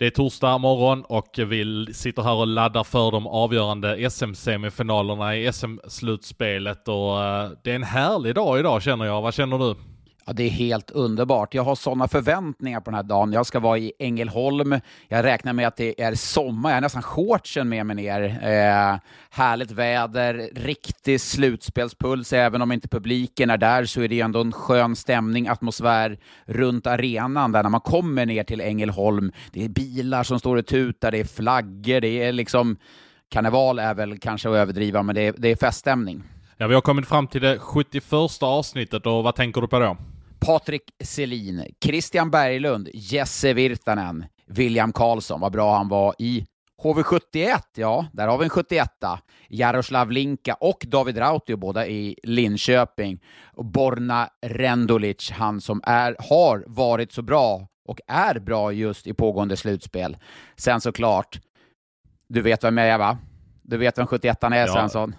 Det är torsdag morgon och vi sitter här och laddar för de avgörande SM-semifinalerna i SM-slutspelet och eh, det är en härlig dag idag känner jag. Vad känner du? Ja, det är helt underbart. Jag har sådana förväntningar på den här dagen. Jag ska vara i Ängelholm. Jag räknar med att det är sommar. Jag har nästan shortsen med mig ner. Eh, härligt väder, riktig slutspelspuls. Även om inte publiken är där så är det ändå en skön stämning, atmosfär runt arenan där när man kommer ner till Ängelholm. Det är bilar som står och tutar, det är flaggor, det är liksom... Karneval är väl kanske att överdriva, men det är, det är feststämning. Ja, vi har kommit fram till det 71 avsnittet och vad tänker du på då? Patrik Selin, Christian Berglund, Jesse Virtanen, William Karlsson, vad bra han var i HV71, ja, där har vi en 71 Jaroslav Linka och David Rautio, båda i Linköping. Och Borna Rendulic, han som är, har varit så bra och är bra just i pågående slutspel. Sen såklart, du vet vem jag är va? Du vet vem 71 är, ja. Svensson?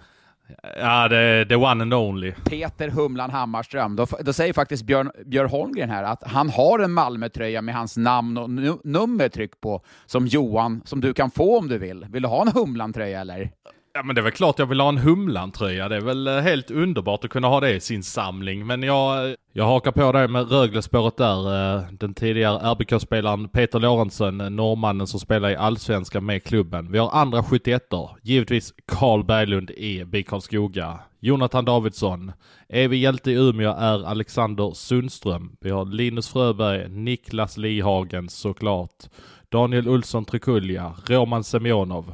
Ja, det är the one and only. Peter Humlan Hammarström. Då, då säger faktiskt Björn, Björn Holmgren här att han har en Malmötröja med hans namn och nummer tryck på, som Johan, som du kan få om du vill. Vill du ha en Humlan-tröja eller? Ja men det är väl klart jag vill ha en Humlan-tröja. Det är väl eh, helt underbart att kunna ha det i sin samling. Men jag, eh, jag hakar på dig med Rögle-spåret där. Eh, den tidigare RBK-spelaren Peter Lorentzen, norrmannen som spelar i Allsvenskan med klubben. Vi har andra 71 Givetvis Karl Berglund i BIK Karlskoga. Jonathan Davidsson. Evig hjälte i Umeå är Alexander Sundström. Vi har Linus Fröberg, Niklas Lihagen såklart. Daniel Olsson Trikulja, Roman Semjonov.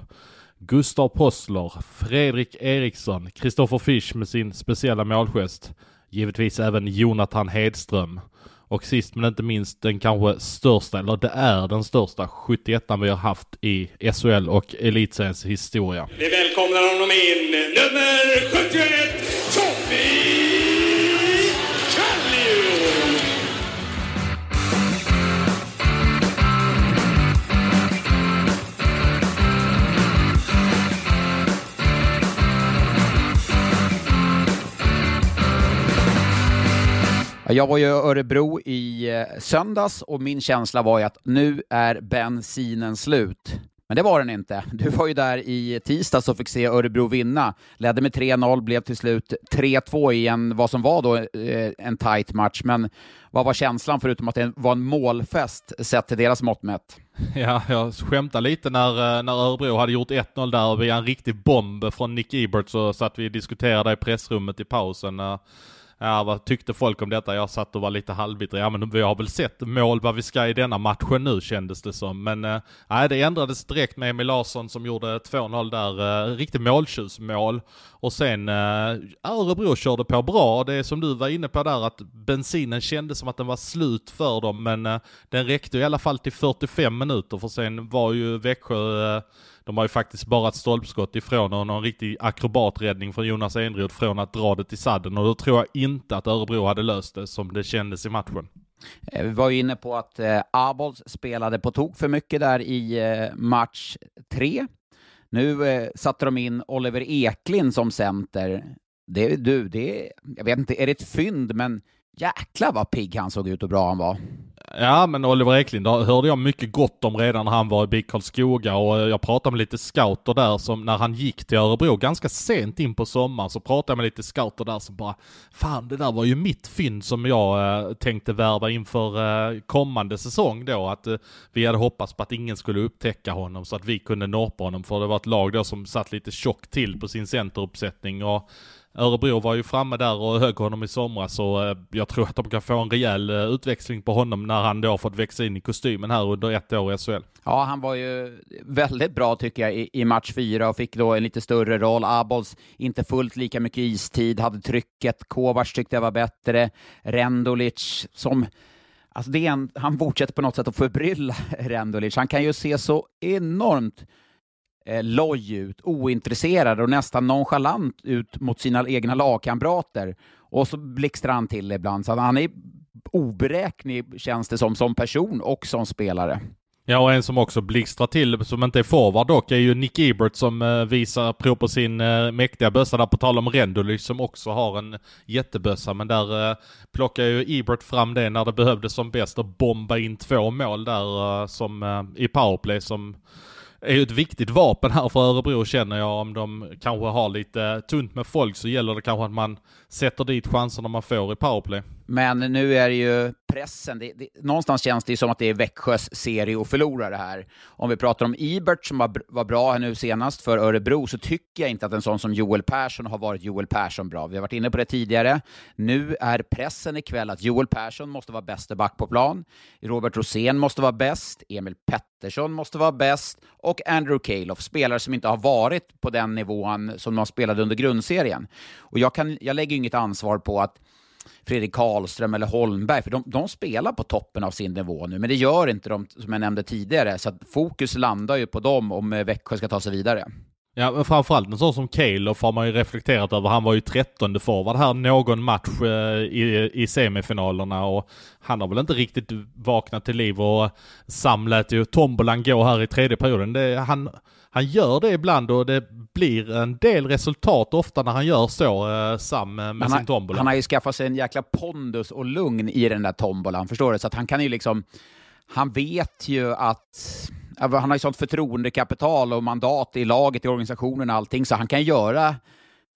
Gustav Possler, Fredrik Eriksson, Kristoffer Fisch med sin speciella målgest. Givetvis även Jonathan Hedström. Och sist men inte minst den kanske största, eller det är den största 71 vi har haft i SHL och Elitseriens historia. Vi välkomnar honom in, nummer 71, Jag var ju i Örebro i eh, söndags och min känsla var ju att nu är bensinen slut. Men det var den inte. Du var ju där i tisdags och fick se Örebro vinna. Ledde med 3-0, blev till slut 3-2 i en, vad som var då eh, en tight match. Men vad var känslan förutom att det var en målfest sett till deras mått mätt? Ja, jag skämtade lite när, eh, när Örebro hade gjort 1-0 där via en riktig bomb från Nick Ebert så satt vi och diskuterade i pressrummet i pausen. Ja, vad tyckte folk om detta? Jag satt och var lite halvbitter. Ja, men vi har väl sett mål vad vi ska i denna matchen nu kändes det som. Men nej, nej, det ändrades direkt med Emil Larsson som gjorde 2-0 där. Eh, äh, riktigt måltjusmål. Och sen äh, Örebro körde på bra. Det är som du var inne på där att bensinen kändes som att den var slut för dem. Men äh, den räckte i alla fall till 45 minuter för sen var ju Växjö de har ju faktiskt bara ett stolpskott ifrån och någon riktig akrobaträddning från Jonas Enroth från att dra det till sadden och då tror jag inte att Örebro hade löst det som det kändes i matchen. Eh, vi var ju inne på att eh, Abols spelade på tok för mycket där i eh, match tre. Nu eh, satte de in Oliver Eklind som center. Det, du, det, jag vet inte, är det ett fynd, men jäklar vad pigg han såg ut och bra han var. Ja, men Oliver Eklind hörde jag mycket gott om redan när han var i BIK Karlskoga och jag pratade med lite scouter där som när han gick till Örebro ganska sent in på sommaren så pratade jag med lite scouter där som bara Fan det där var ju mitt fynd som jag eh, tänkte värva inför eh, kommande säsong då att eh, vi hade hoppats på att ingen skulle upptäcka honom så att vi kunde norpa honom för det var ett lag då som satt lite tjockt till på sin centeruppsättning och Örebro var ju framme där och högg honom i somras så eh, jag tror att de kan få en rejäl eh, utväxling på honom när han då fått växa in i kostymen här under ett år i SHL. Ja, han var ju väldigt bra tycker jag i, i match fyra och fick då en lite större roll. Abols inte fullt lika mycket istid, hade trycket. Kovacs tyckte jag var bättre. Rendulic som Alltså det är en, han fortsätter på något sätt att förbrylla Rendulic. Han kan ju se så enormt eh, loj ut, ointresserad och nästan nonchalant ut mot sina egna lagkamrater. Och så blixtrar han till ibland, så han är oberäknelig känns det som, som person och som spelare. Ja, och en som också blixtrar till, som inte är forward dock, är ju Nick Ebert som eh, visar prov på sin eh, mäktiga bössa där, på tal om Rendulic som också har en jättebössa. Men där eh, plockar ju Ebert fram det när det behövdes som bäst och bomba in två mål där eh, som eh, i powerplay som är ju ett viktigt vapen här för Örebro känner jag. Om de kanske har lite tunt med folk så gäller det kanske att man sätter dit chanserna man får i powerplay. Men nu är det ju pressen. Det, det, någonstans känns det ju som att det är Växjös serie att förlora det här. Om vi pratar om Ibert som var, var bra här nu senast för Örebro så tycker jag inte att en sån som Joel Persson har varit Joel Persson bra. Vi har varit inne på det tidigare. Nu är pressen ikväll att Joel Persson måste vara bäste back på plan. Robert Rosén måste vara bäst. Emil Pettersson måste vara bäst. Och Andrew Calof, spelare som inte har varit på den nivån som de spelade under grundserien. Och jag, kan, jag lägger inget ansvar på att Fredrik Karlström eller Holmberg, för de, de, spelar på toppen av sin nivå nu, men det gör inte de, som jag nämnde tidigare, så fokus landar ju på dem om eh, Växjö ska ta sig vidare. Ja, men framförallt en sån som Calof har man ju reflekterat över. Han var ju trettonde forward här någon match eh, i, i semifinalerna och han har väl inte riktigt vaknat till liv och Sam lät ju tombolan gå här i tredje perioden. Det, han, han gör det ibland och det blir en del resultat ofta när han gör så, eh, Sam, med han sin tombola. Han har ju skaffat sig en jäkla pondus och lugn i den där tombolan, förstår du? Så att han kan ju liksom, han vet ju att han har ju sånt förtroendekapital och mandat i laget, i organisationen och allting, så han kan göra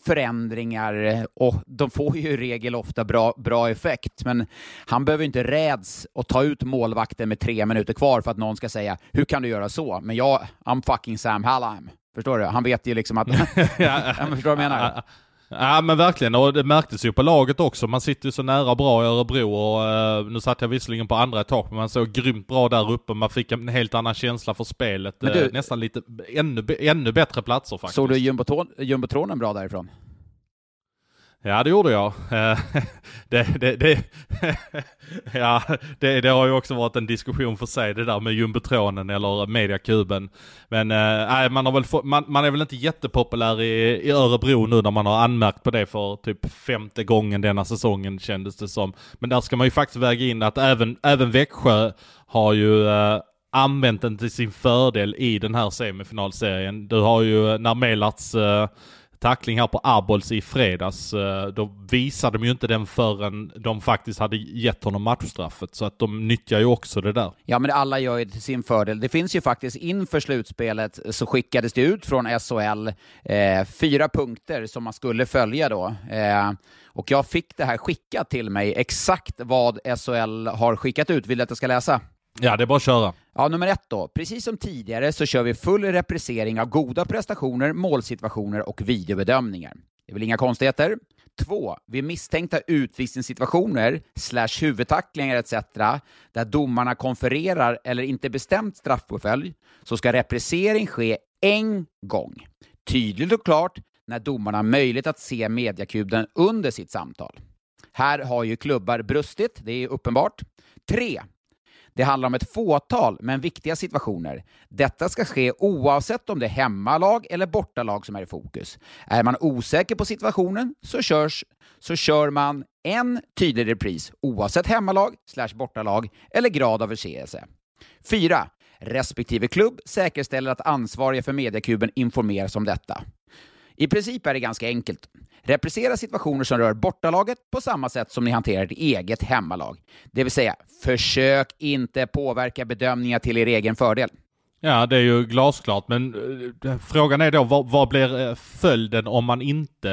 förändringar och de får ju i regel ofta bra, bra effekt. Men han behöver inte räds att ta ut målvakten med tre minuter kvar för att någon ska säga hur kan du göra så? Men jag, I'm fucking Sam Hallam. Förstår du? Han vet ju liksom att... ja, men förstår du vad jag menar? Ja men verkligen, och det märktes ju på laget också. Man sitter ju så nära bra i Örebro och uh, nu satt jag visserligen på andra etage, men man såg grymt bra där uppe. Man fick en helt annan känsla för spelet. Du, uh, nästan lite, ännu, ännu bättre platser faktiskt. Såg du jumbotronen bra därifrån? Ja, det gjorde jag. Eh, det, det, det, ja, det, det, har ju också varit en diskussion för sig det där med jumbotronen eller mediakuben. Men äh, man, har väl få, man, man, är väl inte jättepopulär i, i Örebro nu när man har anmärkt på det för typ femte gången denna säsongen kändes det som. Men där ska man ju faktiskt väga in att även, även Växjö har ju äh, använt den till sin fördel i den här semifinalserien. Du har ju när Melarts äh, tackling här på Abols i fredags, eh, då visade de ju inte den förrän de faktiskt hade gett honom matchstraffet. Så att de nyttjar ju också det där. Ja, men alla gör ju det till sin fördel. Det finns ju faktiskt inför slutspelet så skickades det ut från SHL eh, fyra punkter som man skulle följa då. Eh, och jag fick det här skickat till mig, exakt vad SHL har skickat ut. Vill du att jag ska läsa? Ja, det är bara att köra. Ja, nummer ett då. Precis som tidigare så kör vi full repressering av goda prestationer, målsituationer och videobedömningar. Det är väl inga konstigheter? Två, vid misstänkta utvisningssituationer, slash huvudtacklingar etc. där domarna konfererar eller inte bestämt straffpåföljd, så ska repressering ske en gång. Tydligt och klart när domarna har möjlighet att se mediakuben under sitt samtal. Här har ju klubbar brustit, det är uppenbart. Tre, det handlar om ett fåtal, men viktiga situationer. Detta ska ske oavsett om det är hemmalag eller bortalag som är i fokus. Är man osäker på situationen så, körs, så kör man en tydlig repris oavsett hemmalag slash bortalag eller grad av förseelse. 4. Respektive klubb säkerställer att ansvariga för mediakuben informeras om detta. I princip är det ganska enkelt. Repressera situationer som rör bortalaget på samma sätt som ni hanterar ert eget hemmalag. Det vill säga, försök inte påverka bedömningar till er egen fördel. Ja, det är ju glasklart, men äh, frågan är då vad, vad, blir eh, följden om man inte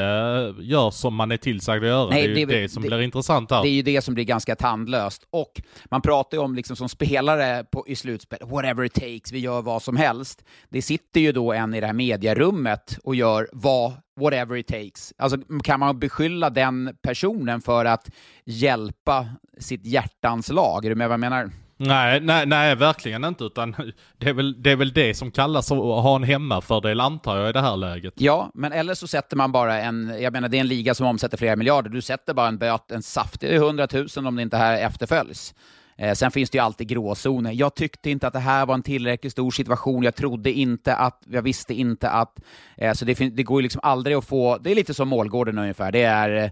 gör som man är tillsagd att göra? Nej, det är ju det, det som det, blir intressant här. Det är ju det som blir ganska tandlöst. Och man pratar ju om liksom som spelare på, i slutspel, whatever it takes, vi gör vad som helst. Det sitter ju då en i det här mediarummet och gör vad whatever it takes. Alltså, kan man beskylla den personen för att hjälpa sitt hjärtans lag? Är du med vad jag menar? Nej, nej, nej, verkligen inte. Utan det är, väl, det är väl det som kallas att ha en hemmafördel antar jag i det här läget. Ja, men eller så sätter man bara en, jag menar det är en liga som omsätter flera miljarder, du sätter bara en böt, en saftig 100 000 om det inte här efterföljs. Eh, sen finns det ju alltid gråzoner. Jag tyckte inte att det här var en tillräckligt stor situation. Jag trodde inte att, jag visste inte att, eh, så det, det går ju liksom aldrig att få, det är lite som målgården ungefär. Det är Eh,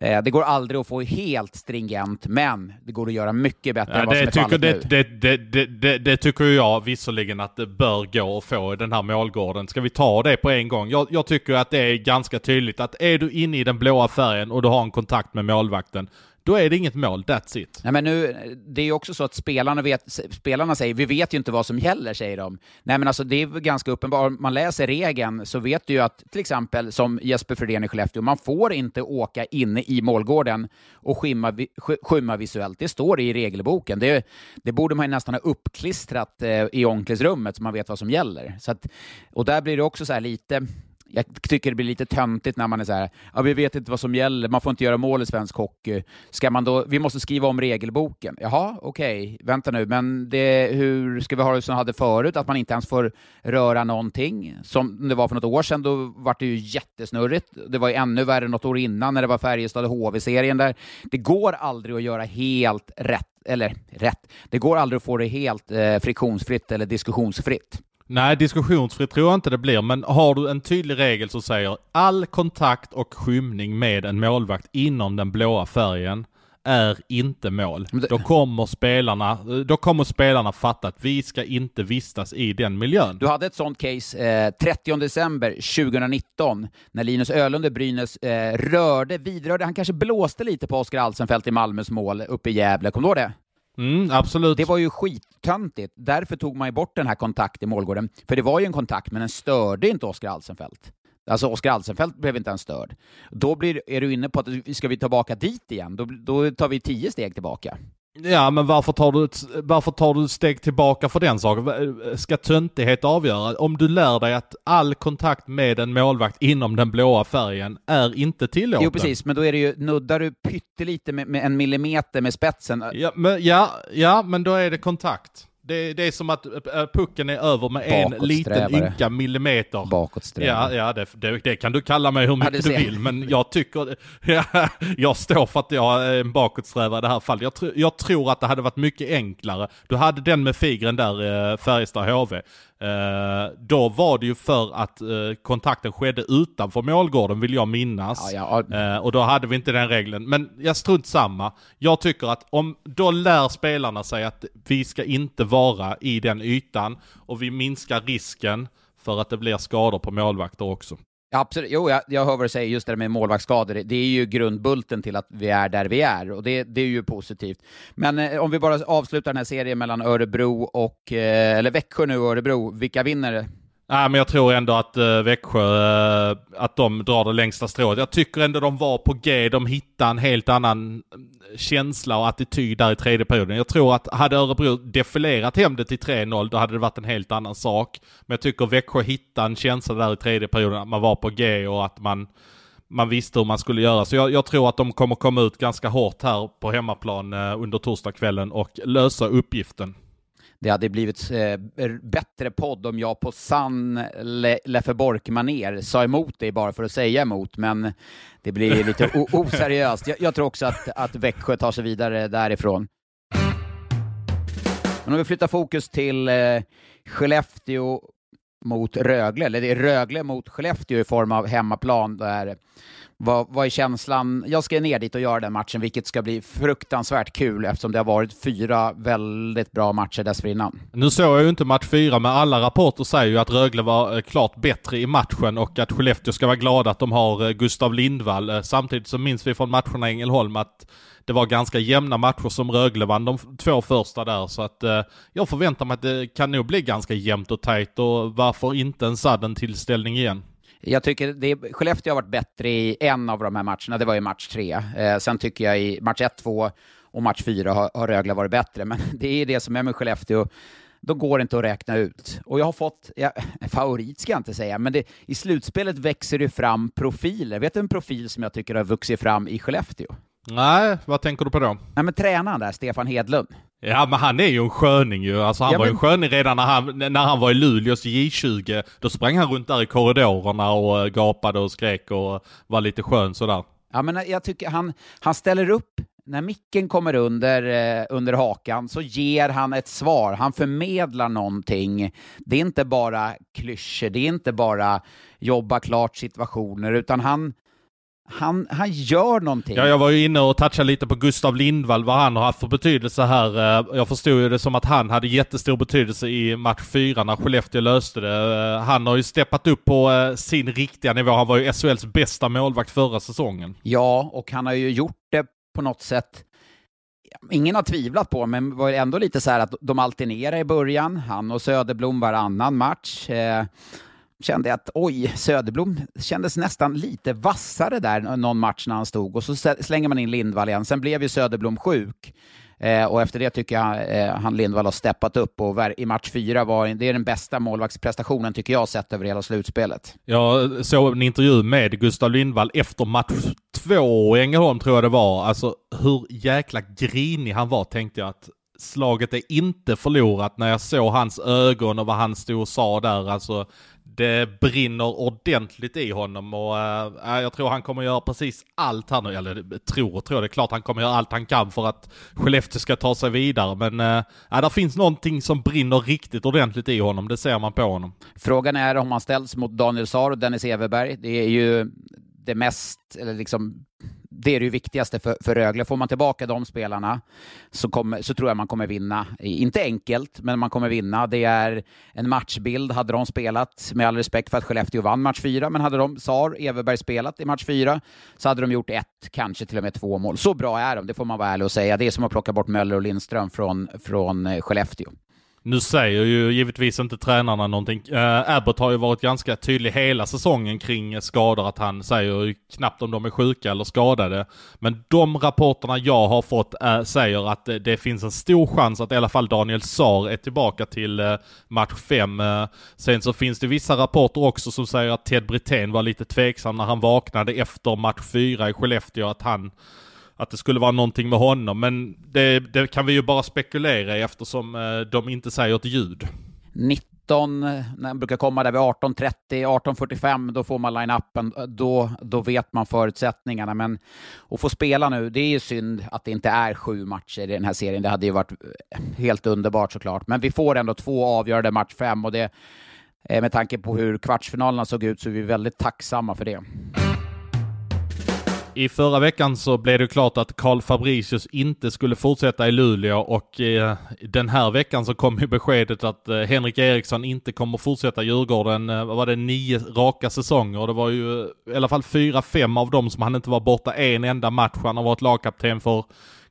det går aldrig att få helt stringent, men det går att göra mycket bättre ja, än vad som är tycker, fallet det, nu. Det, det, det, det, tycker jag visserligen att det bör gå att få i den här målgården. Ska vi ta det på en gång? Jag, jag tycker att det är ganska tydligt att är du inne i den blåa färgen och du har en kontakt med målvakten, då är det inget mål, that's it. Nej, men nu, det är ju också så att spelarna, vet, spelarna säger vi vet ju inte vad som gäller, säger de. Nej, men alltså det är ganska uppenbart. Om man läser regeln så vet du ju att till exempel som Jesper Fredén i Skellefteå, man får inte åka inne i målgården och skymma, skymma visuellt. Det står i regelboken. Det, det borde man ju nästan ha uppklistrat eh, i omklädningsrummet så man vet vad som gäller. Så att, och där blir det också så lite jag tycker det blir lite töntigt när man är så här, ja, vi vet inte vad som gäller, man får inte göra mål i svensk hockey. Ska man då, vi måste skriva om regelboken. Jaha, okej, okay. vänta nu, men det, hur ska vi ha det som vi hade förut, att man inte ens får röra någonting? Som det var för något år sedan, då var det ju jättesnurrigt. Det var ju ännu värre något år innan när det var Färjestad och HV-serien där. Det går aldrig att göra helt rätt, eller rätt, det går aldrig att få det helt eh, friktionsfritt eller diskussionsfritt. Nej, diskussionsfritt tror jag inte det blir, men har du en tydlig regel som säger all kontakt och skymning med en målvakt inom den blåa färgen är inte mål. Det... Då, kommer spelarna, då kommer spelarna fatta att vi ska inte vistas i den miljön. Du hade ett sånt case eh, 30 december 2019 när Linus Ölund i Brynäs eh, rörde, vidrörde, han kanske blåste lite på Oskar Alsenfelt i Malmös mål uppe i Gävle. Kommer du ihåg det? Mm, absolut. Det var ju skittöntigt. Därför tog man ju bort den här kontakten i målgården. För det var ju en kontakt, men den störde inte Oskar Alsenfelt. Alltså Oskar Alsenfelt blev inte ens störd. Då blir, är du inne på att ska vi tillbaka dit igen, då, då tar vi tio steg tillbaka. Ja, men varför tar du ett, varför tar du ett steg tillbaka för den saken? Ska töntighet avgöra? Om du lär dig att all kontakt med en målvakt inom den blåa färgen är inte tillåten. Jo, precis, men då är det ju, nuddar du pyttelite med, med en millimeter med spetsen. Ja men, ja, ja, men då är det kontakt. Det, det, är som att äh, pucken är över med en liten ynka millimeter. Bakåtsträvare. Ja, ja det, det, det, kan du kalla mig hur mycket ja, du vill, men jag tycker... Ja, jag står för att jag är en bakåtsträvare i det här fallet. Jag, tr jag tror att det hade varit mycket enklare. Du hade den med Figren där, äh, Färjestad HV. Uh, då var det ju för att uh, kontakten skedde utanför målgården vill jag minnas. Ja, ja. Uh, och då hade vi inte den regeln. Men jag strunt samma. Jag tycker att om, då lär spelarna sig att vi ska inte vara i den ytan och vi minskar risken för att det blir skador på målvakter också. Absolut. Jo, jag, jag hör vad du säger, just det där med målvaktsskador. Det är ju grundbulten till att vi är där vi är, och det, det är ju positivt. Men eh, om vi bara avslutar den här serien mellan Örebro och, eh, eller Växjö nu och Örebro, vilka vinner? Nej, men jag tror ändå att uh, Växjö, uh, att de drar det längsta strået. Jag tycker ändå de var på G, de hittade en helt annan eh, känsla och attityd där i tredje perioden. Jag tror att hade Örebro defilerat hem det till 3-0, då hade det varit en helt annan sak. Men jag tycker Växjö hittade en känsla där i tredje perioden, att man var på G och att man, man visste hur man skulle göra. Så jag, jag tror att de kommer komma ut ganska hårt här på hemmaplan uh, under torsdagskvällen och lösa uppgiften det hade blivit eh, bättre podd om jag på sann Le Leffe Bork-maner sa emot dig bara för att säga emot, men det blir lite oseriöst. Jag, jag, tror också att, att Växjö tar sig vidare därifrån. Men om vi flyttar fokus till eh, Skellefteå mot Rögle, eller det är Rögle mot Skellefteå i form av hemmaplan där vad, vad är känslan? Jag ska ner dit och göra den matchen, vilket ska bli fruktansvärt kul eftersom det har varit fyra väldigt bra matcher dessförinnan. Nu såg jag ju inte match fyra, men alla rapporter säger ju att Rögle var eh, klart bättre i matchen och att Skellefteå ska vara glada att de har eh, Gustav Lindvall. Eh, samtidigt så minns vi från matcherna i Ängelholm att det var ganska jämna matcher som Rögle vann de två första där så att eh, jag förväntar mig att det kan nog bli ganska jämnt och tajt och varför inte en sudden tillställning igen? Jag tycker det, Skellefteå har varit bättre i en av de här matcherna, det var i match tre. Eh, sen tycker jag i match ett, två och match fyra har, har Rögle varit bättre, men det är det som är med Skellefteå. Då går det inte att räkna ut. Och jag har fått, ja, favorit ska jag inte säga, men det, i slutspelet växer det fram profiler. Vet du en profil som jag tycker har vuxit fram i Skellefteå? Nej, vad tänker du på då? Nej, men tränaren där, Stefan Hedlund. Ja, men han är ju en sköning ju. Alltså han ja, var ju en sköning redan när han, när han var i Luleås J20. Då sprang han runt där i korridorerna och eh, gapade och skrek och var lite skön sådär. Ja, men jag tycker han, han ställer upp när micken kommer under, eh, under hakan så ger han ett svar. Han förmedlar någonting. Det är inte bara klyschor, det är inte bara jobba klart situationer, utan han, han, han gör någonting. Ja, jag var ju inne och touchade lite på Gustav Lindvall, vad han har haft för betydelse här. Eh, jag förstod ju det som att han hade jättestor betydelse i match 4 när Skellefteå löste det. Eh, han har ju steppat upp på eh, sin riktiga nivå. Han var ju SHLs bästa målvakt förra säsongen. Ja, och han har ju gjort det på något sätt Ingen har tvivlat på, men var ändå lite så här att de alternerade i början. Han och Söderblom varannan match. Eh, kände jag att oj, Söderblom kändes nästan lite vassare där någon match när han stod och så slänger man in Lindvall igen. Sen blev ju Söderblom sjuk eh, och efter det tycker jag eh, han Lindvall har steppat upp och i match fyra var det är den bästa målvaktsprestationen tycker jag sett över hela slutspelet. Jag såg en intervju med Gustav Lindvall efter match två i Ängelholm tror jag det var. Alltså hur jäkla grinig han var tänkte jag att slaget är inte förlorat när jag såg hans ögon och vad han stod och sa där. Alltså, det brinner ordentligt i honom och äh, jag tror han kommer göra precis allt han, eller tror och tror, det är klart han kommer göra allt han kan för att Skellefteå ska ta sig vidare. Men eh, äh, det finns någonting som brinner riktigt ordentligt i honom, det ser man på honom. Frågan är om han ställs mot Daniel Saar och Dennis Everberg. Det är ju det mest, eller liksom det är det viktigaste för, för Rögle. Får man tillbaka de spelarna så, kommer, så tror jag man kommer vinna. Inte enkelt, men man kommer vinna. Det är en matchbild. Hade de spelat, med all respekt för att Skellefteå vann match fyra, men hade de, Sar, Everberg spelat i match fyra, så hade de gjort ett, kanske till och med två mål. Så bra är de, det får man vara ärlig och säga. Det är som att plocka bort Möller och Lindström från, från eh, Skellefteå. Nu säger ju givetvis inte tränarna någonting. Uh, Abbott har ju varit ganska tydlig hela säsongen kring skador, att han säger ju knappt om de är sjuka eller skadade. Men de rapporterna jag har fått uh, säger att det, det, finns en stor chans att i alla fall Daniel Saar är tillbaka till uh, match 5. sen så finns det vissa rapporter också som säger att Ted Brithén var lite tveksam när han vaknade efter match 4 i Skellefteå, att han att det skulle vara någonting med honom. Men det, det kan vi ju bara spekulera i eftersom eh, de inte säger ett ljud. 19, eh, när den brukar komma där vid 18.30, 18.45, då får man line-upen. Eh, då, då vet man förutsättningarna. Men att få spela nu, det är ju synd att det inte är sju matcher i den här serien. Det hade ju varit eh, helt underbart såklart. Men vi får ändå två avgörande match fem och det, eh, med tanke på hur kvartsfinalerna såg ut så är vi väldigt tacksamma för det. I förra veckan så blev det klart att Karl Fabricius inte skulle fortsätta i Luleå och eh, den här veckan så kom ju beskedet att eh, Henrik Eriksson inte kommer fortsätta Djurgården. Eh, vad var det, nio raka säsonger och det var ju eh, i alla fall fyra, fem av dem som han inte var borta en enda match. Han har varit lagkapten för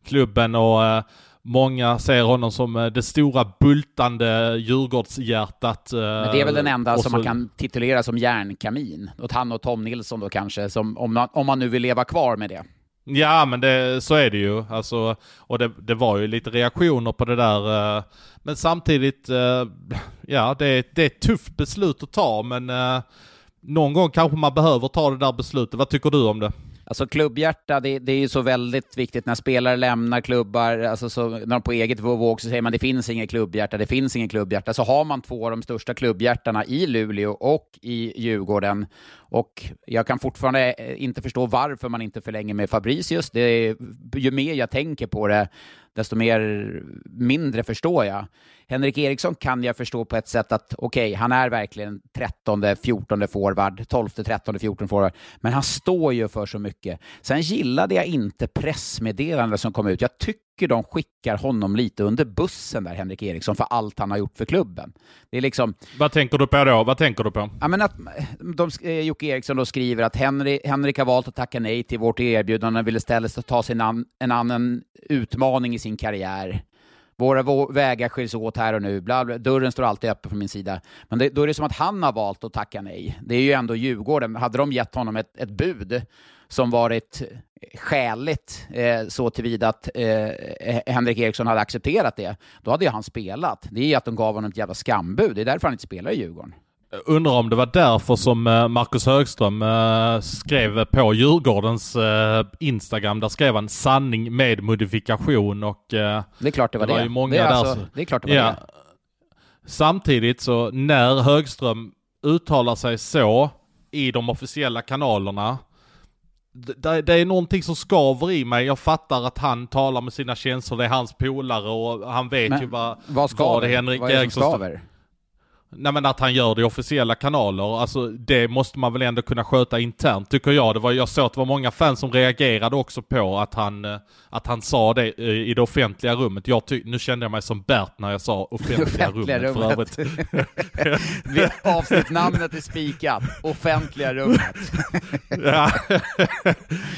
klubben och eh, Många ser honom som eh, det stora bultande Djurgårdshjärtat. Men det är väl den enda som man kan titulera som järnkamin. Åt han och Tom Nilsson då kanske, som, om, man, om man nu vill leva kvar med det. Ja men det, så är det ju. Alltså, och det, det var ju lite reaktioner på det där. Men samtidigt, ja det, det är ett tufft beslut att ta men någon gång kanske man behöver ta det där beslutet. Vad tycker du om det? Alltså klubbhjärta, det, det är ju så väldigt viktigt när spelare lämnar klubbar, alltså så, när de på eget våg så säger man det finns ingen klubbhjärta, det finns ingen klubbhjärta. Så har man två av de största klubbhjärtarna i Luleå och i Djurgården och jag kan fortfarande eh, inte förstå varför man inte förlänger med Fabricius. Det är, ju mer jag tänker på det, desto mer mindre förstår jag. Henrik Eriksson kan jag förstå på ett sätt att okej, okay, han är verkligen 13, 14 forward, 12, 13, 14 forward, men han står ju för så mycket. Sen gillade jag inte pressmeddelandet som kom ut. Jag tycker de skickar honom lite under bussen där, Henrik Eriksson, för allt han har gjort för klubben. Det är liksom... Vad tänker du på då? Vad tänker du på? Ja, men att de, eh, Jocke Eriksson då skriver att Henry, Henrik har valt att tacka nej till vårt erbjudande och vill istället ta sig an, en annan utmaning i sin karriär. Våra vägar skiljs åt här och nu. Bla, bla, dörren står alltid öppen från min sida. Men det, då är det som att han har valt att tacka nej. Det är ju ändå Djurgården. Hade de gett honom ett, ett bud som varit skäligt eh, så tillvida att eh, Henrik Eriksson hade accepterat det, då hade ju han spelat. Det är ju att de gav honom ett jävla skambud. Det är därför han inte spelar i Djurgården. Undrar om det var därför som eh, Marcus Högström eh, skrev på Djurgårdens eh, Instagram. Där skrev han sanning med modifikation och... Det är klart det var det. Var det. Ju många det, är där alltså, det är klart det var ja. det. Samtidigt så när Högström uttalar sig så i de officiella kanalerna det, det är någonting som skaver i mig. Jag fattar att han talar med sina känslor, det är hans polare och han vet Men ju vad, vad skaver? det Henrik vad är Eriksson står- skaver? Nej men att han gör det i officiella kanaler, alltså det måste man väl ändå kunna sköta internt tycker jag. Det var, jag såg att det var många fans som reagerade också på att han, eh, att han sa det eh, i det offentliga rummet. Jag ty- nu kände jag mig som Bert när jag sa offentliga, Offentliga rummet, för rummet. övrigt. Vi- Avsnittsnamnet är spikat. Offentliga rummet. ja.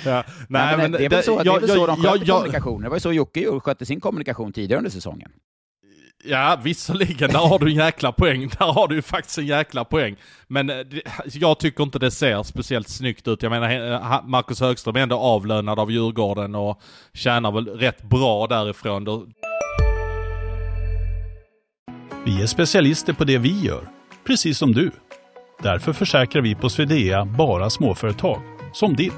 ja. Nej, men det är väl så, det är jag- väl så jag- de sköter jag- jag- kommunikation. Det var ju så Jocke skötte sin kommunikation tidigare under säsongen. Ja, visserligen, där har du en jäkla poäng. Där har du ju faktiskt en jäkla poäng. Men eh, det, jag tycker inte det ser speciellt snyggt ut. Jag menar, Marcus Högström är ändå avlönad av Djurgården och tjänar väl rätt bra därifrån. Vi är specialister på det vi gör, precis som du. Därför försäkrar vi på Swedea bara småföretag, som ditt.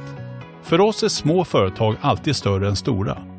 För oss är små företag alltid större än stora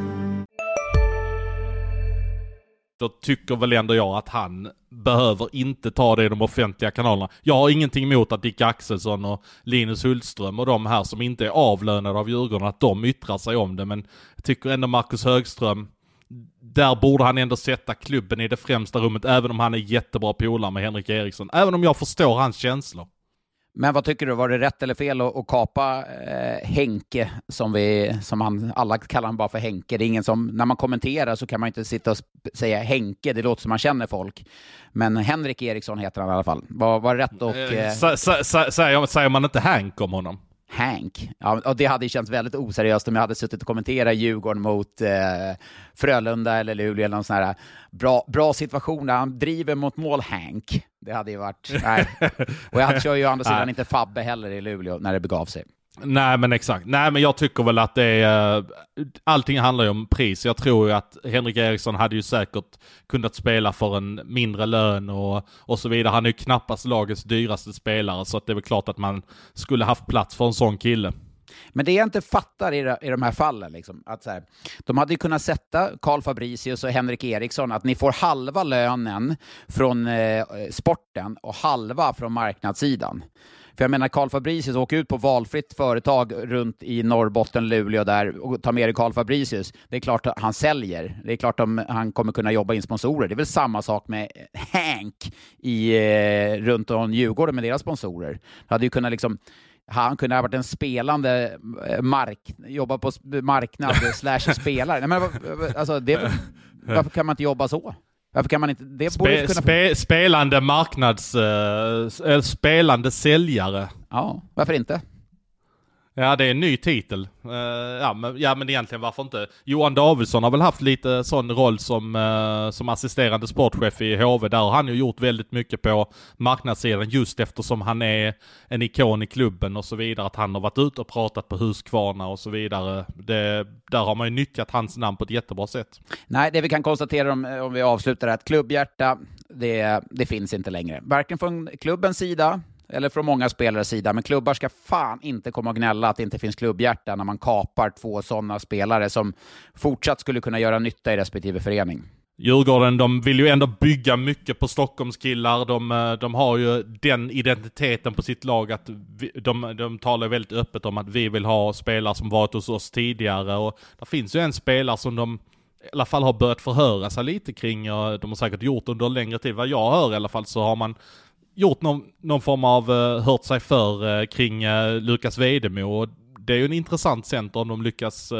då tycker väl ändå jag att han behöver inte ta det i de offentliga kanalerna. Jag har ingenting emot att Dick Axelsson och Linus Hultström och de här som inte är avlönade av Djurgården, att de yttrar sig om det. Men jag tycker ändå Marcus Högström, där borde han ändå sätta klubben i det främsta rummet, även om han är jättebra polare med Henrik Eriksson. Även om jag förstår hans känslor. Men vad tycker du, var det rätt eller fel att, att kapa eh, Henke, som, vi, som han, alla kallar honom bara för Henke? Det är ingen som, när man kommenterar så kan man inte sitta och säga Henke, det låter som man känner folk. Men Henrik Eriksson heter han i alla fall. Var, var rätt och Eh, eh, sä- sä- sä- Säger man inte Hank om honom? Hank? Ja, och det hade känts väldigt oseriöst om jag hade suttit och kommenterat Djurgården mot eh, Frölunda eller Luleå eller någon sån här bra, bra situation där han driver mot mål, Hank. Det hade ju varit... Nej. Och jag kör ju å andra sidan inte Fabbe heller i Luleå när det begav sig. Nej men exakt. Nej men jag tycker väl att det är... eh, Allting handlar ju om pris. Jag tror ju att Henrik Eriksson hade ju säkert kunnat spela för en mindre lön och, och så vidare. Han är ju knappast lagets dyraste spelare så att det är väl klart att man skulle haft plats för en sån kille. Men det jag inte fattar i, de- i de här fallen, liksom, att så här, de hade ju kunnat sätta Karl Fabricius och Henrik Eriksson, att ni får halva lönen från eh, sporten och halva från marknadssidan. För jag menar, Karl Fabricius åker ut på valfritt företag runt i Norrbotten, Luleå där och tar med dig Karl Fabricius. Det är klart att han säljer. Det är klart att han kommer kunna jobba in sponsorer. Det är väl samma sak med Hank i, eh, runt om Djurgården med deras sponsorer. Det hade ju kunnat liksom han kunde ha varit en spelande eh, mark, jobba på marknad slash spelare. Nej, men, alltså, det, varför kan man inte jobba så? Varför kan man inte... Det borde Spe, kunna... spe, spelande marknads... eh, spelande säljare. Ja, varför inte? Ja, det är en ny titel. Uh, ja, men, ja, men egentligen varför inte? Johan Davidsson har väl haft lite sån roll som, uh, som assisterande sportchef i HV. Där har han ju gjort väldigt mycket på marknadssidan just eftersom han är en ikon i klubben och så vidare. Att han har varit ute och pratat på Huskvarna och så vidare. Det, där har man ju nyttjat hans namn på ett jättebra sätt. Nej, det vi kan konstatera om, om vi avslutar är att klubbhjärta, det, det finns inte längre. Varken från klubbens sida eller från många spelares sida, men klubbar ska fan inte komma och gnälla att det inte finns klubbhjärta när man kapar två sådana spelare som fortsatt skulle kunna göra nytta i respektive förening. Djurgården, de vill ju ändå bygga mycket på Stockholmskillar. De, eh, de har ju den identiteten på sitt lag att vi, de, de talar väldigt öppet om att vi vill ha spelare som varit hos oss tidigare. Och det finns ju en spelare som de i alla fall har börjat förhöra sig lite kring. Och de har säkert gjort under längre tid. Vad jag hör i alla fall så har man gjort någon, någon form av, uh, hört sig för uh, kring uh, Lukas Vedemo. Och det är ju en intressant center om de lyckas uh,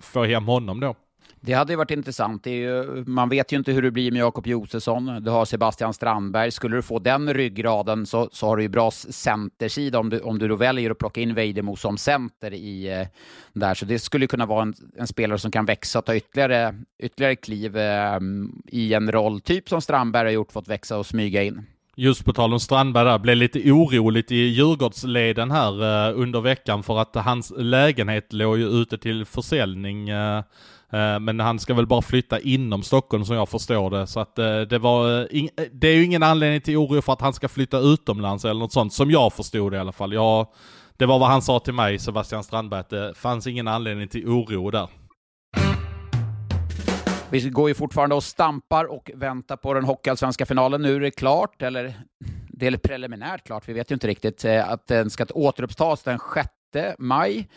få hem honom då. Det hade ju varit intressant. Det är ju, man vet ju inte hur det blir med Jakob Josefsson. Du har Sebastian Strandberg. Skulle du få den ryggraden så, så har du ju bra centersida om du, om du då väljer att plocka in Vejdemo som center i eh, där. Så det skulle kunna vara en, en spelare som kan växa och ta ytterligare, ytterligare kliv eh, i en roll, typ som Strandberg har gjort, fått växa och smyga in. Just på tal om Strandberg där, blev lite oroligt i Djurgårdsleden här eh, under veckan för att hans lägenhet låg ju ute till försäljning. Eh, eh, men han ska väl bara flytta inom Stockholm som jag förstår det. Så att det var, det är ju ingen anledning till oro för att han ska flytta utomlands eller något sånt, som jag förstod det i alla fall. Jag, det var vad han sa till mig, Sebastian Strandberg, att det fanns ingen anledning till oro där. Vi går ju fortfarande och stampar och väntar på den hockeyallsvenska finalen. Nu är det klart, eller det är preliminärt klart, vi vet ju inte riktigt, eh, att den ska återupptas den 6 maj,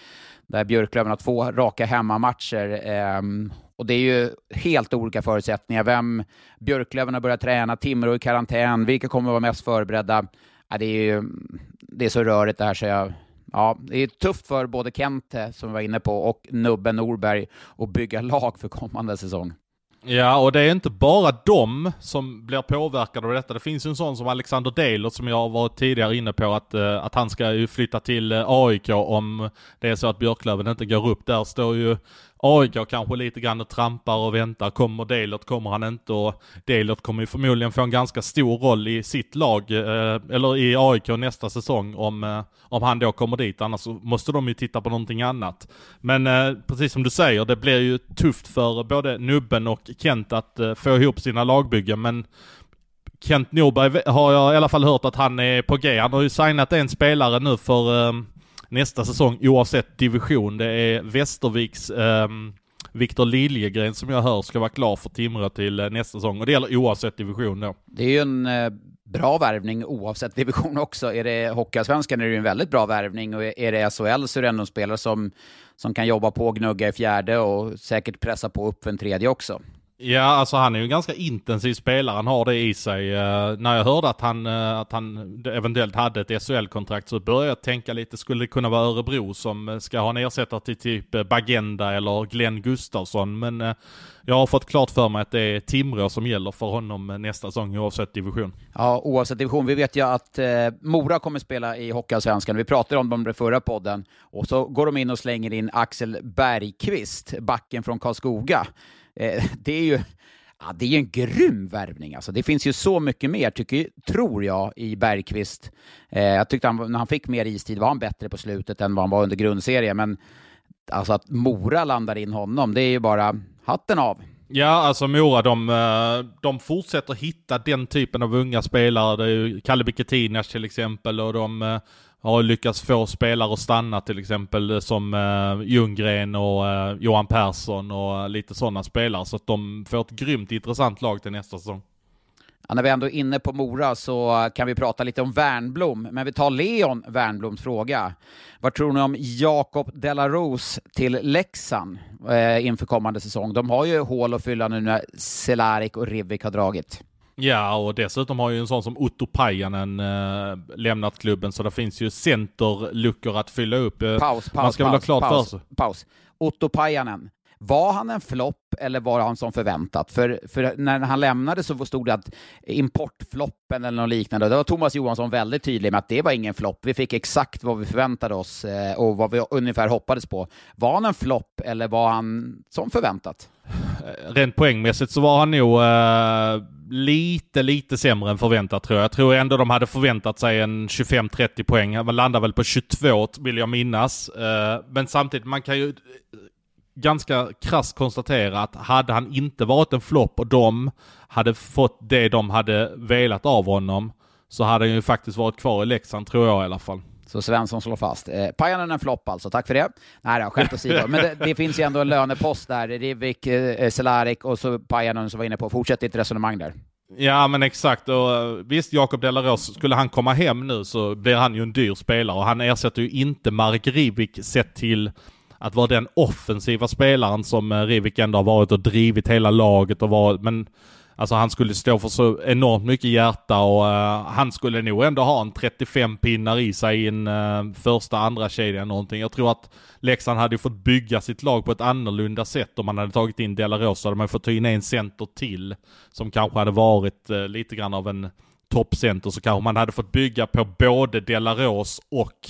där Björklöven har två raka hemmamatcher. Ehm, och det är ju helt olika förutsättningar. Vem Björklöven har börjat träna, Timrå i karantän, vilka kommer att vara mest förberedda? det är ju det är så rörigt det här så jag ja, det är tufft för både Kent, eh, som vi var inne på, och Nubben Norberg att bygga lag för kommande säsong. Ja, och det är inte bara de som blir påverkade av detta. Det finns ju en sån som Alexander Deilert, som jag har varit tidigare inne på att, eh, att han ska ju flytta till eh, AIK om det är så att Björklöven inte går upp. Där står ju AIK kanske lite grann och trampar och väntar. Kommer Delert, kommer han inte? Och Delert kommer ju förmodligen få en ganska stor roll i sitt lag, eh, eller i AIK nästa säsong om, eh, om han då kommer dit. Annars måste de ju titta på någonting annat. Men eh, precis som du säger, det blir ju tufft för både Nubben och Kent att få ihop sina lagbyggen. Men Kent Norberg har jag i alla fall hört att han är på G. Han har ju signat en spelare nu för nästa säsong oavsett division. Det är Västerviks um, Viktor Liljegren som jag hör ska vara klar för Timrå till eh, nästa säsong och det gäller oavsett division då. Det är ju en eh, bra värvning oavsett division också. Är det Hockeyallsvenskan är det ju en väldigt bra värvning och är det SHL så är det ändå en spelare som, som kan jobba på och gnugga i fjärde och säkert pressa på upp för en tredje också. Ja, alltså han är ju en ganska intensiv spelare, han har det i sig. Uh, när jag hörde att han, uh, att han eventuellt hade ett SHL-kontrakt så började jag tänka lite, skulle det kunna vara Örebro som eh, ska ha en ersättare till typ Bagenda eller Glenn Gustafsson? Men uh, jag har fått klart för mig att det är Timrå som gäller för honom nästa säsong oavsett division. Ja, oavsett division. Vi vet ju att Mora kommer spela i Hockeyallsvenskan. Vi pratade om dem i förra podden. Och så går de in och slänger in Axel Bergqvist, backen från Karlskoga. Eh, det är ju ja, det är en grym värvning. Alltså. Det finns ju så mycket mer, tycker, tror jag, i Bergqvist. Eh, jag tyckte han, när han fick mer istid var han bättre på slutet än vad han var under grundserien, men alltså att Mora landar in honom, det är ju bara hatten av. Ja, alltså Mora, de, eh, de fortsätter hitta den typen av unga spelare. Det är ju Kalle Biketinas till exempel och de eh, har lyckats få spelare att stanna till exempel eh, som eh, Ljunggren och eh, Johan Persson och eh, lite sådana spelare. Så att de får ett grymt intressant lag till nästa säsong. Ja, när vi ändå är inne på Mora så kan vi prata lite om Värnblom, men vi tar Leon Värnbloms fråga. Vad tror ni om Jakob Delaros till Leksand eh, inför kommande säsong? De har ju hål att fylla nu när Cehlárik och Rivik har dragit. Ja, och dessutom har ju en sån som Otto Pajanen äh, lämnat klubben, så det finns ju centerluckor att fylla upp. Paus, paus, Man ska paus, väl ha klart paus, för sig. Paus. Otto Pajanen, var han en flopp eller var han som förväntat? För, för när han lämnade så stod det att importfloppen eller något liknande. Det var Thomas Johansson väldigt tydlig med att det var ingen flopp. Vi fick exakt vad vi förväntade oss eh, och vad vi ungefär hoppades på. Var han en flopp eller var han som förväntat? Rent poängmässigt så var han nog uh lite, lite sämre än förväntat tror jag. Jag tror ändå de hade förväntat sig en 25-30 poäng. Man landar väl på 22 vill jag minnas. Eh, men samtidigt, man kan ju eh, ganska krasst konstatera att hade han inte varit en flopp och de hade fått det de hade velat av honom så hade han ju faktiskt varit kvar i Leksand tror jag i alla fall. Så Svensson slår fast. Eh, Pajanen en flopp alltså, tack för det. Nej då, skämt åsido. Men det, det, finns ju ändå en lönepost där. Rivik, eh, Cehlárik och så Pajanen som var inne på. Fortsätt ditt resonemang där. Ja men exakt och eh, visst Jakob Delaros, skulle han komma hem nu så blir han ju en dyr spelare och han ersätter ju inte Marek Rivik sett till att vara den offensiva spelaren som eh, Rivik ändå har varit och drivit hela laget och varit, men Alltså han skulle stå för så enormt mycket hjärta och uh, han skulle nog ändå ha en 35 pinnar i sig i en uh, första, andra kedja någonting. Jag tror att Leksand hade fått bygga sitt lag på ett annorlunda sätt om man hade tagit in Delaros. Så hade man fått ta in en center till som kanske hade varit uh, lite grann av en toppcenter. Så kanske man hade fått bygga på både Delaros och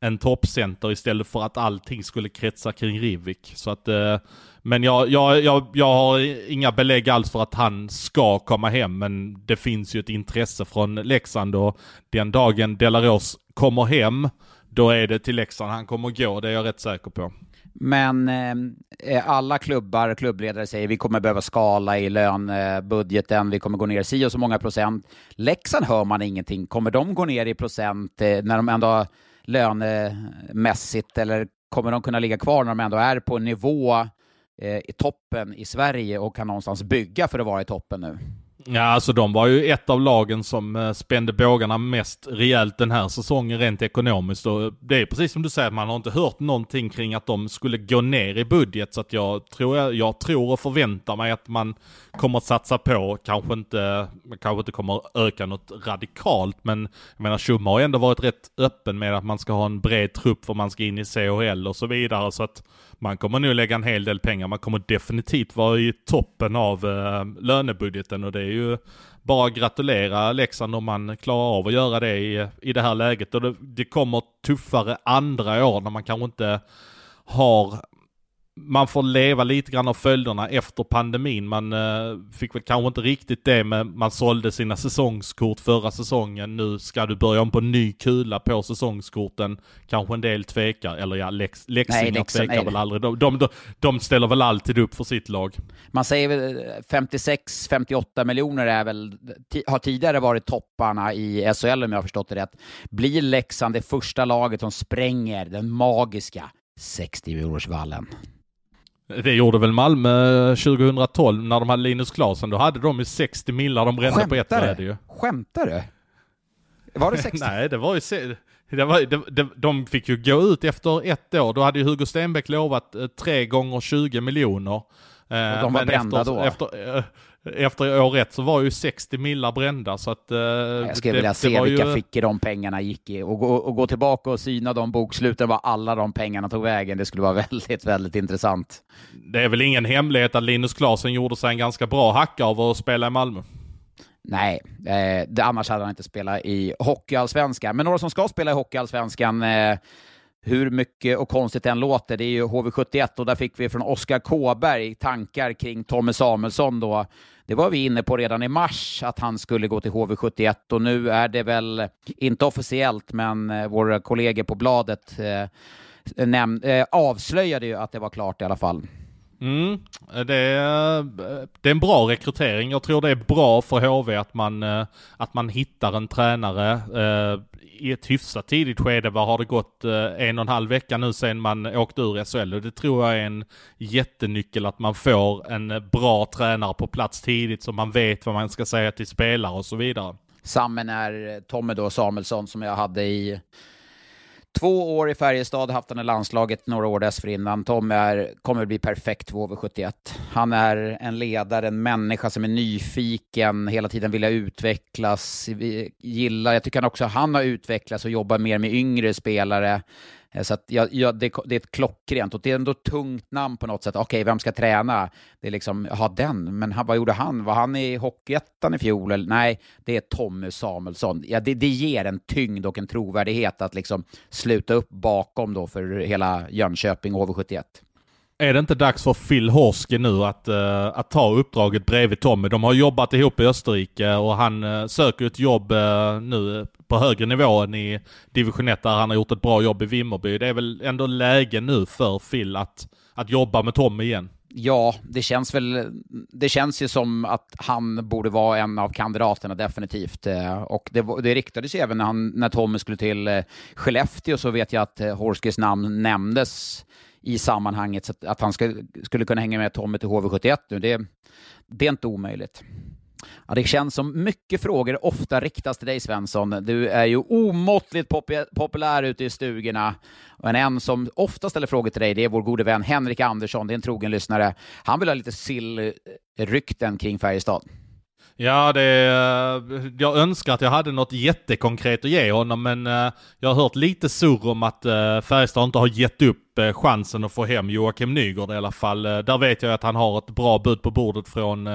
en toppcenter istället för att allting skulle kretsa kring Rivik. Så att, men jag, jag, jag, jag har inga belägg alls för att han ska komma hem, men det finns ju ett intresse från Leksand och den dagen Delaros kommer hem, då är det till Leksand han kommer gå, det är jag rätt säker på. Men eh, eh alla klubbar, klubbledare säger vi kommer behöva skala i lönbudgeten, vi kommer gå ner si och så många procent. Leksand hör man ingenting. Kommer de gå ner i procent eh, när de ändå lönemässigt eller kommer de kunna ligga kvar när de ändå är på en nivå Eh, i toppen i Sverige och kan någonstans bygga för att vara i toppen nu? Ja, alltså de var ju ett av lagen som eh, spände bågarna mest rejält den här säsongen rent ekonomiskt. Och det är precis som du säger, man har inte hört någonting kring att de skulle gå ner i budget. Så att jag tror, jag tror och förväntar mig att man kommer att satsa på, kanske inte, kanske inte kommer att öka något radikalt. Men jag menar, Tjumma har ändå varit rätt öppen med att man ska ha en bred trupp för man ska in i CHL och så vidare. Så att man kommer nog lägga en hel del pengar. Man kommer definitivt vara i toppen av eh, lönebudgeten och det är ju bara gratulera Leksand om man klarar av att göra det i, i det här läget. Och det, det kommer tuffare andra år när man kanske inte har man får leva lite grann av följderna efter pandemin. Man eh, fick väl kanske inte riktigt det med man sålde sina säsongskort förra säsongen. Nu ska du börja om på ny kula på säsongskorten. Kanske en del tvekar, eller ja, Lex, Leksingar tvekar väl aldrig. De, de, de, de, ställer väl alltid upp för sitt lag. Man säger väl 56-58 miljoner är väl, har tidigare varit topparna i SHL om jag har förstått det rätt. Blir Leksand det första laget som spränger den magiska 60 miljonersvallen? Det gjorde väl Malmö 2012 när de hade Linus Klasen. Då hade de ju 60 millar de brände Skämtar på ett bräde ju. Skämtar du? Var det 60? Nej, det var ju... Det var, det, det, de fick ju gå ut efter ett år. Då hade ju Hugo Stenbeck lovat eh, tre gånger 20 miljoner. Och de var Men brända efter, då? Efter, eh, efter år ett så var ju 60 millar brända så att... Eh, jag skulle det, vilja se vilka ju... fickor de pengarna gick i och gå, och gå tillbaka och syna de boksluten var alla de pengarna tog vägen. Det skulle vara väldigt, väldigt intressant. Det är väl ingen hemlighet att Linus Klasen gjorde sig en ganska bra hacka av att spela i Malmö. Nej, eh, annars hade han inte spelat i Hockeyallsvenskan. Men några som ska spela i Hockeyallsvenskan eh, hur mycket och konstigt den låter, det är ju HV71 och där fick vi från Oskar Kåberg tankar kring Tommy Samuelsson då. Det var vi inne på redan i mars att han skulle gå till HV71 och nu är det väl inte officiellt, men eh, våra kollegor på bladet eh, näm- eh, avslöjade ju att det var klart i alla fall. Mm, eh, det, är, eh, det är en bra rekrytering. Jag tror det är bra för HV att man, eh, att man hittar en tränare i ett hyfsat tidigt skede. Vad har det gått eh, en och en halv vecka nu sedan man åkte ur SHL? Och det tror jag är en jättenyckel att man får en eh, bra tränare på plats tidigt så man vet vad man ska säga till spelare och så vidare. Samma när eh, Tommy då Samuelsson som jag hade i Två år i Färjestad, haft han i landslaget några år dessförinnan. Tom är, kommer bli perfekt för HV71. Han är en ledare, en människa som är nyfiken, hela tiden vill utvecklas, gillar, jag tycker han också han har utvecklats och jobbar mer med yngre spelare. Eh, så att jag, jag, det, det, är ett klockrent och det är ändå ett tungt namn på något sätt. Okej, okay, vem ska träna? Det är liksom, ja den, men han, vad gjorde han? Var han i Hockeyettan i fjol? Eller? Nej, det är Tommy Samuelsson. Ja, det, det ger en tyngd och en trovärdighet att liksom sluta upp bakom då för hela Jönköping och HV71. Är det inte dags för Phil Horske nu att, uh, att ta uppdraget bredvid Tommy? De har jobbat ihop i Österrike och han uh, söker ett jobb uh, nu på högre nivå än i division 1 där han har gjort ett bra jobb i Vimmerby. Det är väl ändå läge nu för Phil att, att jobba med Tommy igen? Ja, det känns väl, det känns ju som att han borde vara en av kandidaterna definitivt. Och det, det riktades ju även när, han, när Tommy skulle till Skellefteå så vet jag att Horskes namn nämndes i sammanhanget. Så att han ska, skulle kunna hänga med Tommy till HV71 nu, det, det är inte omöjligt. Ja, det känns som mycket frågor ofta riktas till dig Svensson. Du är ju omåttligt pop populär ute i stugorna. Men en som ofta ställer frågor till dig, det är vår gode vän Henrik Andersson. Det är en trogen lyssnare. Han vill ha lite sillrykten kring Färjestad. Ja, det, jag önskar att jag hade något jättekonkret att ge honom, men eh, jag har hört lite surr om att eh, Färjestad inte har gett upp eh, chansen att få hem Joakim Nygård i alla fall. Där vet jag att han har ett bra bud på bordet från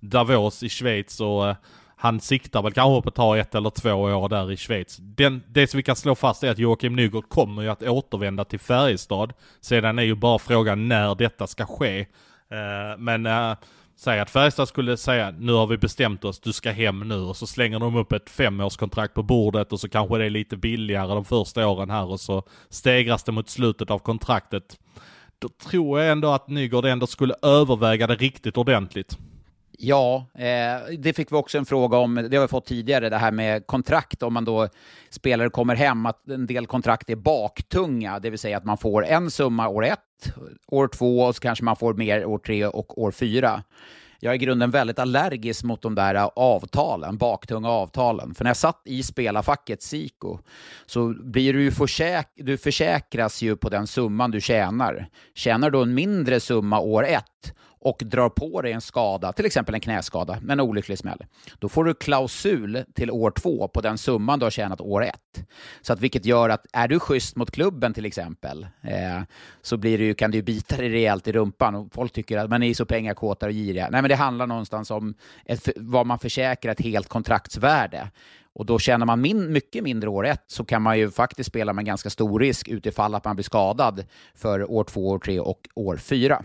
Davos i Schweiz och han siktar väl kanske på att ta ett eller två år där i Schweiz. Den, det som vi kan slå fast är att Joakim Nygård kommer ju att återvända till Färjestad. Sedan är ju bara frågan när detta ska ske. Men säg att Färjestad skulle säga nu har vi bestämt oss, du ska hem nu och så slänger de upp ett femårskontrakt på bordet och så kanske det är lite billigare de första åren här och så stegras det mot slutet av kontraktet. Då tror jag ändå att Nygård ändå skulle överväga det riktigt ordentligt. Ja, eh, det fick vi också en fråga om, det har vi fått tidigare, det här med kontrakt, om man då spelare kommer hem, att en del kontrakt är baktunga, det vill säga att man får en summa år ett, år två och så kanske man får mer år tre och år fyra. Jag är i grunden väldigt allergisk mot de där avtalen, baktunga avtalen. För när jag satt i spelarfacket Siko så blir du ju försäk du försäkras ju på den summan du tjänar. Tjänar du en mindre summa år ett och drar på dig en skada, till exempel en knäskada, en olycklig smäll, då får du klausul till år två på den summan du har tjänat år ett. Så att vilket gör att är du schysst mot klubben till exempel, eh, så blir det ju, kan du ju bita dig rejält i rumpan och folk tycker att man är så pengakåta och giriga. Nej, men det handlar någonstans om ett, vad man försäkrar ett helt kontraktsvärde. Och då tjänar man min, mycket mindre år ett så kan man ju faktiskt spela med ganska stor risk utifall att man blir skadad för år två, år tre och år fyra.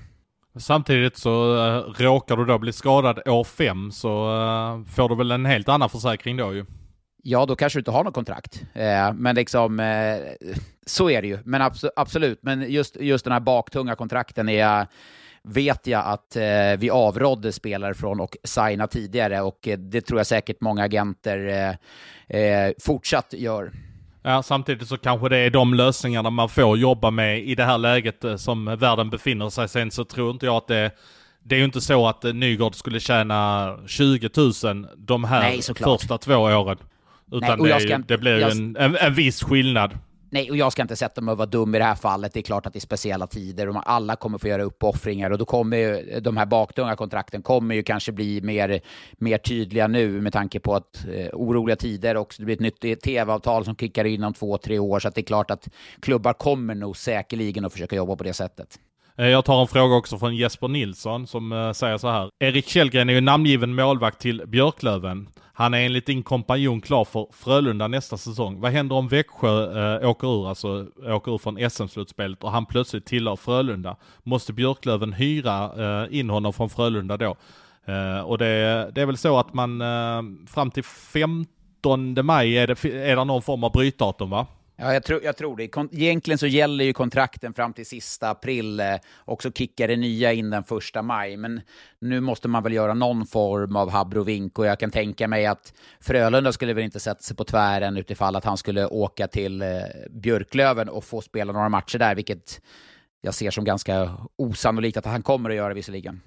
Samtidigt så uh, råkar du då bli skadad år fem så uh, får du väl en helt annan försäkring då ju. Ja, då kanske du inte har något kontrakt. Eh, men liksom, eh, så är det ju. Men abso absolut, men just, just den här baktunga kontrakten är, vet jag att eh, vi avrådde spelare från att signa tidigare och eh, det tror jag säkert många agenter eh, fortsatt gör. Ja, samtidigt så kanske det är de lösningarna man får jobba med i det här läget eh, som världen befinner sig. Sen så tror inte jag att det det är ju inte så att eh, Nygård skulle tjäna 20 000 de här Nej, första två åren. Utan Nej, det, ju, det, blir ju en, en, en viss skillnad. Nej, och jag ska inte sätta mig och vara dum i det här fallet. Det är klart att det är speciella tider och alla kommer få göra uppoffringar och då kommer ju de här baktunga kontrakten kommer ju kanske bli mer, mer tydliga nu med tanke på att eh, oroliga tider och det blir ett nytt tv-avtal som kickar in om två, tre år. Så att det är klart att klubbar kommer nog säkerligen att försöka jobba på det sättet. Eh, jag tar en fråga också från Jesper Nilsson som eh, säger så här. Erik Källgren är ju namngiven målvakt till Björklöven. Han är enligt din kompanjon klar för Frölunda nästa säsong. Vad händer om Växjö eh, åker ur, alltså åker ur från SM-slutspelet och han plötsligt tillhör Frölunda? Måste Björklöven hyra eh, in honom från Frölunda då? Eh, och det, det, är väl så att man eh, fram till 15 maj är det, är det någon form av brytdatum va? Ja, jag, tror, jag tror det. Egentligen så gäller ju kontrakten fram till sista april eh, och så kickar det nya in den första maj. Men nu måste man väl göra någon form av habrovink och jag kan tänka mig att Frölunda skulle väl inte sätta sig på tvären utifall att han skulle åka till eh, Björklöven och få spela några matcher där, vilket jag ser som ganska osannolikt att han kommer att göra visserligen.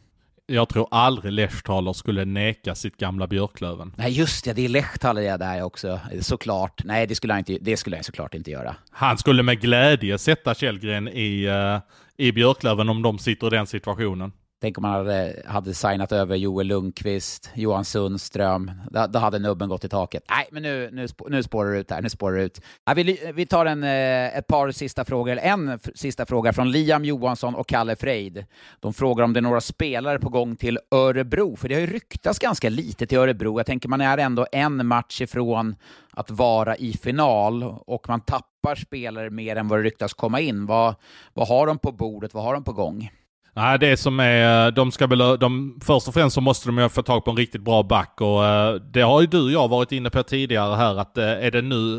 Jag tror aldrig Lechtaler skulle neka sitt gamla Björklöven. Nej, just det, det är Lechtaler där också, såklart. Nej, det skulle han, inte, det skulle han såklart inte göra. Han skulle med glädje sätta Källgren i, uh, i Björklöven om de sitter i den situationen. Tänk om man hade, hade signat över Joel Lundqvist, Johan Sundström. Då, då hade nubben gått i taket. Nej, men nu, nu, nu spårar det ut här. Nu spårar det ut. Vi, vi tar en, eh, ett par sista frågor, eller en sista fråga från Liam Johansson och Kalle Freid. De frågar om det är några spelare på gång till Örebro, för det har ju ryktats ganska lite till Örebro. Jag tänker man är ändå en match ifrån att vara i final och man tappar spelare mer än vad det ryktas komma in. Vad, vad har de på bordet? Vad har de på gång? Nej, det som är, de ska väl, de, först och främst så måste de ju få tag på en riktigt bra back och uh, det har ju du och jag varit inne på tidigare här att är det nu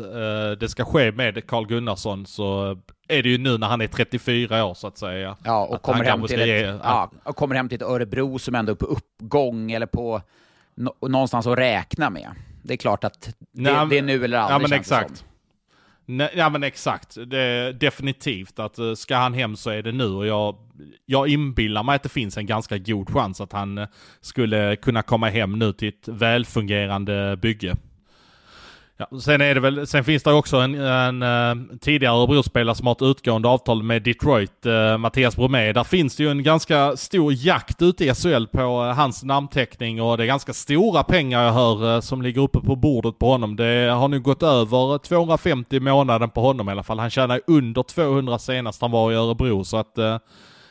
det ska ske med Carl Gunnarsson så är det ju nu när han är 34 år så att säga. Ja, och kommer hem, till ett, ge, ja, och kommer hem till ett Örebro som ändå är på uppgång eller på no, någonstans att räkna med. Det är klart att det, Nej, det är nu eller aldrig Ja men exakt. Som. Nej, ja men exakt. Det, definitivt att eh, ska han hem så är det nu och jag, jag inbillar mig att det finns en ganska god chans att han eh, skulle kunna komma hem nu till ett välfungerande bygge. Ja, sen, är det väl, sen finns det också en, en, en tidigare Örebrospelare som har ett utgående avtal med Detroit, eh, Mattias Bromé. Där finns det ju en ganska stor jakt ute i SHL på eh, hans namnteckning och det är ganska stora pengar jag hör eh, som ligger uppe på bordet på honom. Det har nu gått över 250 månaden på honom i alla fall. Han tjänar under 200 senast han var i Örebro så att eh,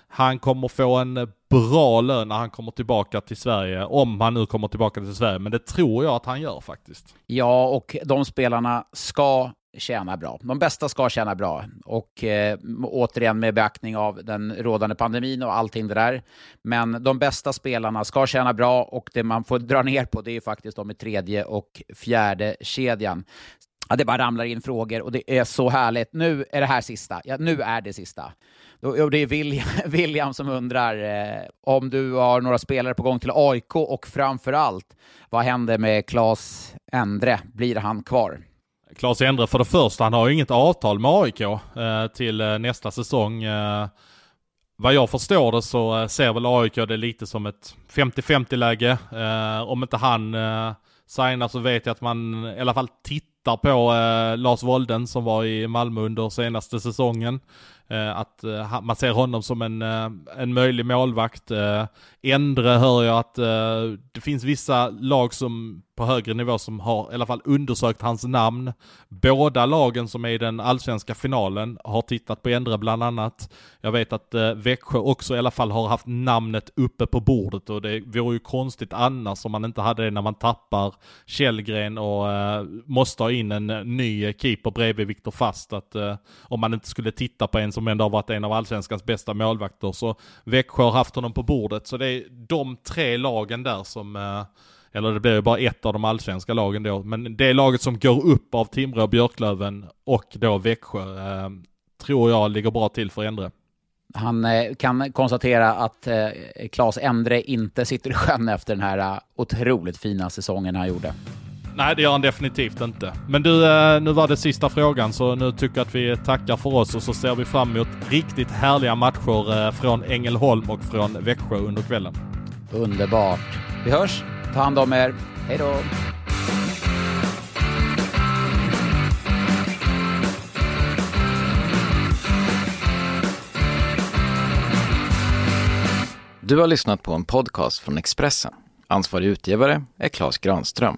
han kommer få en bra lön när han kommer tillbaka till Sverige, om han nu kommer tillbaka till Sverige, men det tror jag att han gör faktiskt. Ja, och de spelarna ska tjäna bra. De bästa ska tjäna bra. Och eh, återigen med beaktning av den rådande pandemin och allting det där. Men de bästa spelarna ska tjäna bra och det man får dra ner på det är faktiskt de i tredje och fjärde kedjan. Ja, det bara ramlar in frågor och det är så härligt. Nu är det här sista. Ja, nu är det sista. Och det är William, William som undrar eh, om du har några spelare på gång till AIK och framför allt, vad händer med Claes Endre? Blir han kvar? Claes Endre för det första, han har ju inget avtal med AIK eh, till eh, nästa säsong. Eh, vad jag förstår det så eh, ser väl AIK det lite som ett 50-50 läge. Eh, om inte han eh, signar så vet jag att man i alla fall tittar på eh, Lars Wolden som var i Malmö under senaste säsongen. Eh, att eh, man ser honom som en, eh, en möjlig målvakt. Endre hör jag att det finns vissa lag som på högre nivå som har i alla fall undersökt hans namn. Båda lagen som är i den allsvenska finalen har tittat på Endre bland annat. Jag vet att Växjö också i alla fall har haft namnet uppe på bordet och det vore ju konstigt annars om man inte hade det när man tappar Källgren och måste ha in en ny keeper bredvid Viktor Fast. Att om man inte skulle titta på en som ändå har varit en av allsvenskans bästa målvakter så Växjö har haft honom på bordet. Så det är de tre lagen där som eh, eller det blir ju bara ett av de allsvenska lagen då, men det laget som går upp av Timrå och Björklöven och då Växjö eh, tror jag ligger bra till för Endre. Han eh, kan konstatera att Claes Endre inte sitter i sjön efter den här otroligt fina säsongen han gjorde. Nej, det gör han definitivt inte. Men du, eh, nu var det sista frågan, så nu tycker jag att vi tackar för oss och så ser vi fram emot riktigt härliga matcher eh, från Ängelholm och från Växjö under kvällen. Underbart. Vi hörs! Ta hand om er. Hej då! Du har lyssnat på en podcast från Expressen. Ansvarig utgivare är Klas Granström.